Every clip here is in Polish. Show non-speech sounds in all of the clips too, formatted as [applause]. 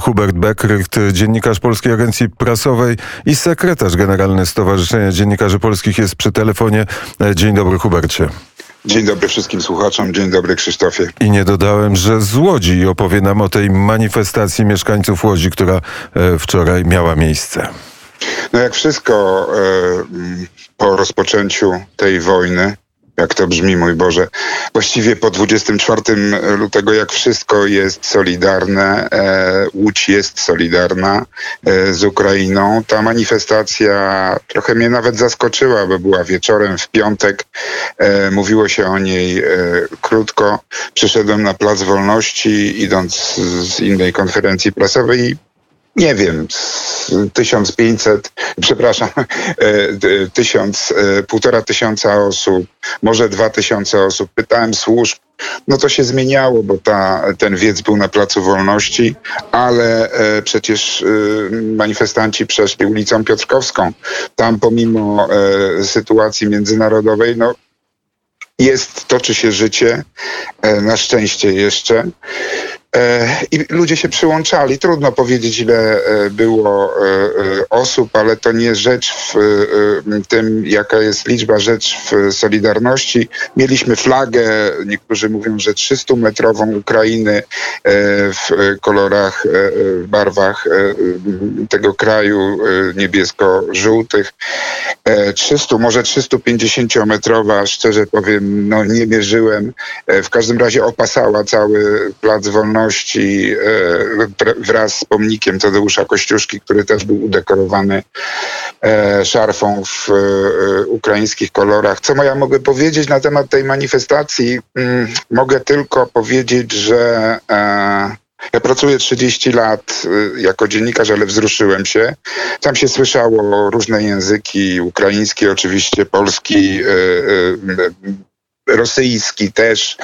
Hubert Beckrycht, dziennikarz Polskiej Agencji Prasowej i sekretarz generalny Stowarzyszenia Dziennikarzy Polskich jest przy telefonie. Dzień dobry Hubercie. Dzień dobry wszystkim słuchaczom, dzień dobry Krzysztofie. I nie dodałem, że z Łodzi opowie nam o tej manifestacji mieszkańców Łodzi, która e, wczoraj miała miejsce. No jak wszystko e, po rozpoczęciu tej wojny, jak to brzmi, mój Boże. Właściwie po 24 lutego, jak wszystko jest solidarne, e, Łódź jest solidarna e, z Ukrainą. Ta manifestacja trochę mnie nawet zaskoczyła, bo była wieczorem w piątek. E, mówiło się o niej e, krótko. Przyszedłem na Plac Wolności, idąc z innej konferencji prasowej nie wiem, 1500, przepraszam, [laughs] e, tysiąc, e, półtora tysiąca osób, może dwa tysiące osób. Pytałem służb, no to się zmieniało, bo ta, ten wiec był na Placu Wolności, ale e, przecież manifestanci przeszli ulicą Piotrkowską. Tam pomimo sytuacji międzynarodowej, no jest, toczy się życie, na szczęście jeszcze. E, I ludzie się przyłączali. Trudno powiedzieć, ile e, było e, osób, ale to nie rzecz w tym, jaka jest liczba, rzecz w Solidarności. Mieliśmy flagę, niektórzy mówią, że 300-metrową Ukrainy w kolorach, w barwach tego kraju niebiesko-żółtych. 300, może 350-metrowa, szczerze powiem, no nie mierzyłem. W każdym razie opasała cały plac wolności E, wraz z pomnikiem Tadeusza Kościuszki, który też był udekorowany e, szarfą w e, ukraińskich kolorach. Co ja mogę powiedzieć na temat tej manifestacji? Mm, mogę tylko powiedzieć, że ja pracuję 30 lat jako dziennikarz, ale wzruszyłem się. Tam się słyszało różne języki, ukraiński oczywiście, polski, rosyjski też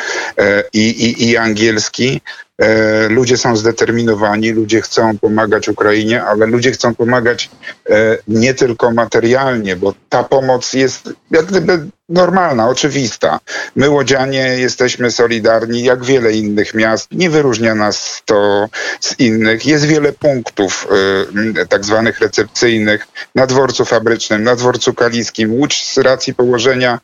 i, i, i angielski. E, ludzie są zdeterminowani, ludzie chcą pomagać Ukrainie, ale ludzie chcą pomagać e, nie tylko materialnie, bo ta pomoc jest jak gdyby normalna, oczywista. My, łodzianie, jesteśmy solidarni, jak wiele innych miast. Nie wyróżnia nas to z innych. Jest wiele punktów y, tak zwanych recepcyjnych na dworcu fabrycznym, na dworcu kaliskim. Łódź z racji położenia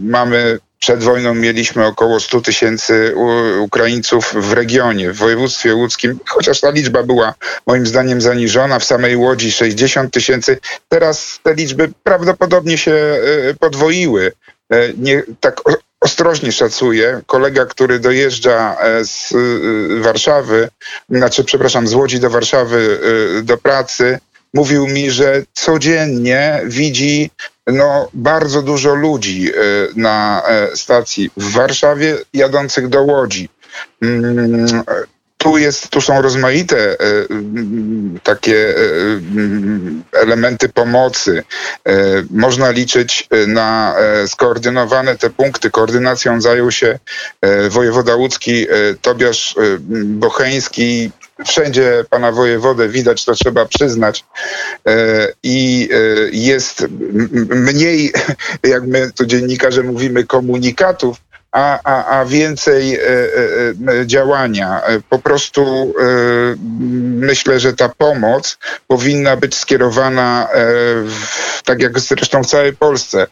mamy przed wojną mieliśmy około 100 tysięcy Ukraińców w regionie, w województwie łódzkim, chociaż ta liczba była moim zdaniem zaniżona. W samej Łodzi 60 tysięcy. Teraz te liczby prawdopodobnie się e, podwoiły. E, nie, tak ostrożnie szacuję. Kolega, który dojeżdża e, z Warszawy, znaczy, przepraszam, z Łodzi do Warszawy do pracy, mówił mi, że codziennie widzi no, bardzo dużo ludzi e, na e, stacji w Warszawie jadących do Łodzi. Mm, tu, jest, tu są rozmaite e, takie elementy pomocy. Można liczyć na skoordynowane te punkty. Koordynacją zajął się wojewoda łódzki Tobiasz Bocheński, wszędzie pana wojewodę widać, to trzeba przyznać. E, I e, jest mniej, [laughs] jak my tu dziennikarze mówimy, komunikatów, a, a, a więcej e, działania. Po prostu myślę, że ta pomoc powinna być skierowana, tak jak zresztą w całej Polsce,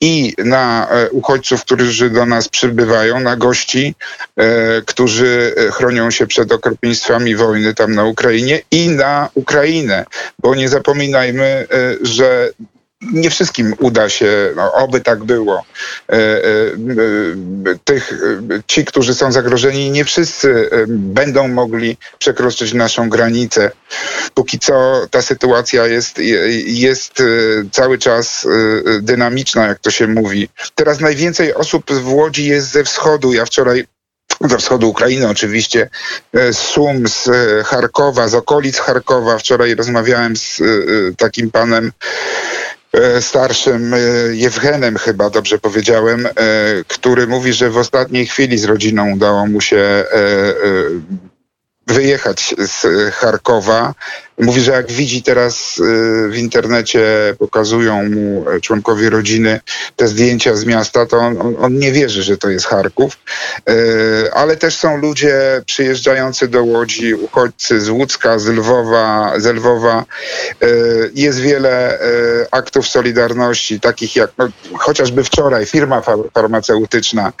i na e, uchodźców, którzy do nas przybywają, na gości, e, którzy e, chronią się przed okropieństwami wojny tam na Ukrainie i na Ukrainę, bo nie zapominajmy, że nie wszystkim uda się, no, oby tak było. E, e, tych, ci, którzy są zagrożeni, nie wszyscy będą mogli przekroczyć naszą granicę. Póki co ta sytuacja jest, jest e, cały czas dynamiczna, jak to się mówi. Teraz najwięcej osób w Łodzi jest ze wschodu. Ja wczoraj ze wschodu Ukrainy oczywiście, z Sum, z Charkowa, z okolic Charkowa. Wczoraj rozmawiałem z takim panem E, starszym e, Jewgenem chyba, dobrze powiedziałem, e, który mówi, że w ostatniej chwili z rodziną udało mu się wyjechać z Charkowa Mówi, że jak widzi teraz y, w internecie, pokazują mu e, członkowie rodziny te zdjęcia z miasta, to on, on, nie wierzy, że to jest Charków. Y, Ale też są ludzie przyjeżdżający do Łodzi, uchodźcy z Łódzka, z Lwowa, z Lwowa. Y, Jest wiele aktów solidarności, takich jak no, chociażby wczoraj firma far- farmaceutyczna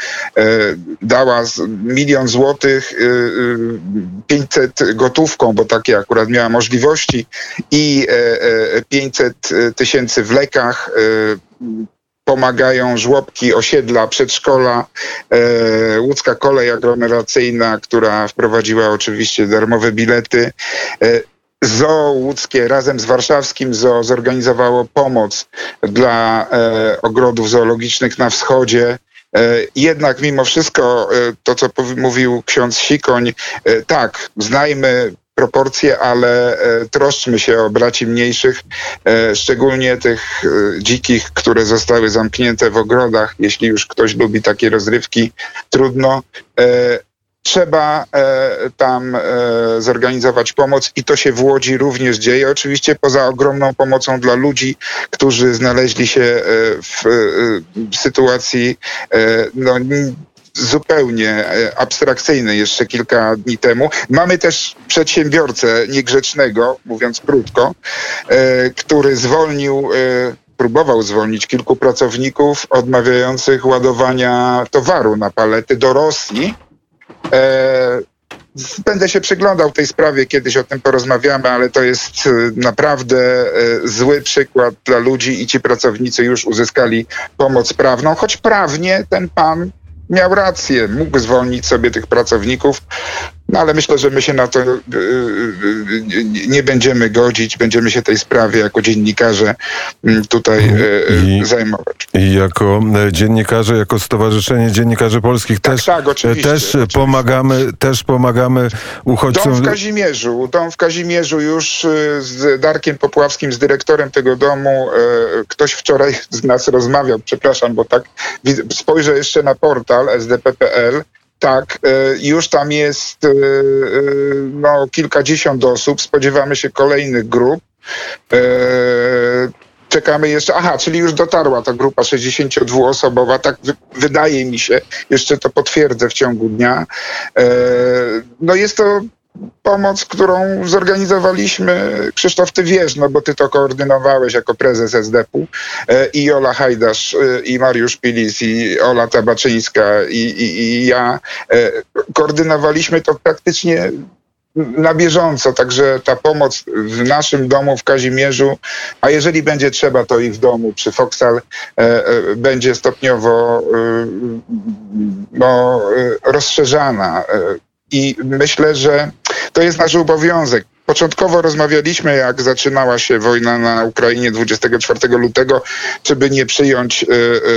dała milion złotych, y, y, 500 gotówką, bo takie akurat miała możliwości i e, e, 500 tysięcy w lekach. Pomagają żłobki, osiedla, przedszkola, e, łódzka kolej aglomeracyjna, która wprowadziła oczywiście darmowe bilety. E, Zoo łódzkie razem z warszawskim zoo zorganizowało pomoc dla e, ogrodów zoologicznych na wschodzie. E, Jednak mimo wszystko e, to, co mówił ksiądz Sikoń, e, tak, znajmy proporcje, ale e, troszczmy się o braci mniejszych, e, szczególnie tych e, dzikich, które zostały zamknięte w ogrodach. Jeśli już ktoś lubi takie rozrywki, trudno. Trzeba e, tam e, zorganizować pomoc i to się w Łodzi również dzieje. Oczywiście poza ogromną pomocą dla ludzi, którzy znaleźli się e, w sytuacji no, zupełnie e, abstrakcyjnej jeszcze kilka dni temu. Mamy też przedsiębiorcę niegrzecznego, mówiąc krótko, e, który zwolnił e, próbował zwolnić kilku pracowników odmawiających ładowania towaru na palety do Rosji. Będę się przyglądał tej sprawie, kiedyś o tym porozmawiamy, ale to jest naprawdę zły przykład dla ludzi i ci pracownicy już uzyskali pomoc prawną, choć prawnie ten pan miał rację, mógł zwolnić sobie tych pracowników, no ale myślę, że my się na to e, e, e, nie będziemy godzić, będziemy się tej sprawie jako dziennikarze m, tutaj e, I- zajmować. I jako e, dziennikarze, jako Stowarzyszenie Dziennikarzy Polskich Tak, też, tak, oczywiście, też oczywiście. pomagamy, też pomagamy uchodźcom. Dom w Kazimierzu, dom w Kazimierzu już y, z Darkiem Popławskim, z dyrektorem tego domu, ktoś wczoraj z nas rozmawiał, przepraszam, bo tak spojrzę jeszcze na portal sdp.pl. Tak, już tam jest no, kilkadziesiąt osób, spodziewamy się kolejnych grup. Czekamy jeszcze, aha, czyli już dotarła ta grupa 62-osobowa, tak wy, wydaje mi się, jeszcze to potwierdzę w ciągu dnia. E, no jest to pomoc, którą zorganizowaliśmy, Krzysztof, ty wiesz, no bo ty to koordynowałeś jako prezes SDP-u e, i Jola Hajdasz, e, i Mariusz Pilis, i Ola Tabaczyńska, i, i, i ja. Koordynowaliśmy to praktycznie na bieżąco, także ta pomoc w naszym domu w Kazimierzu, a jeżeli będzie trzeba, to i w domu przy Foksal e, e, będzie stopniowo e, no, e, rozszerzana. E, I myślę, że to jest nasz obowiązek. Początkowo rozmawialiśmy, jak zaczynała się wojna na Ukrainie 24 lutego, czy by nie przyjąć, e,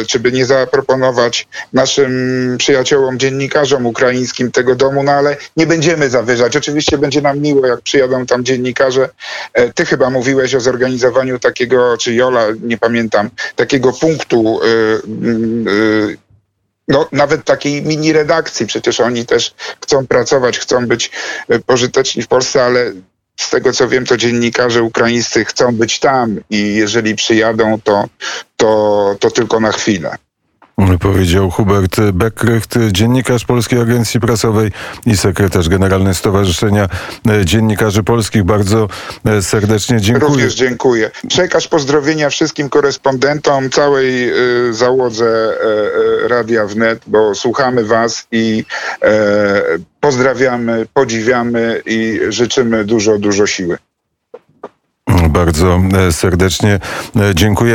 e, czy by nie zaproponować naszym przyjaciołom, dziennikarzom ukraińskim tego domu, no ale nie będziemy zawyżać. Oczywiście będzie nam miło, jak przyjadą tam dziennikarze. E, Ty chyba mówiłeś o zorganizowaniu takiego, czy Jola, nie pamiętam, takiego punktu. e, mm, e, no, nawet takiej mini redakcji, przecież oni też chcą pracować, chcą być e, pożyteczni w Polsce, ale z tego co wiem, to dziennikarze ukraińscy chcą być tam i jeżeli przyjadą, to, to, to tylko na chwilę. Powiedział Hubert Beckrycht, dziennikarz Polskiej Agencji Prasowej i sekretarz generalny Stowarzyszenia e, Dziennikarzy Polskich. Bardzo e, serdecznie dziękuję. Również dziękuję. Przekaż pozdrowienia wszystkim korespondentom, całej y, załodze y, y, Radia Wnet, bo słuchamy was i e, pozdrawiamy, podziwiamy i życzymy dużo, dużo siły. Bardzo e, serdecznie e, dziękujemy.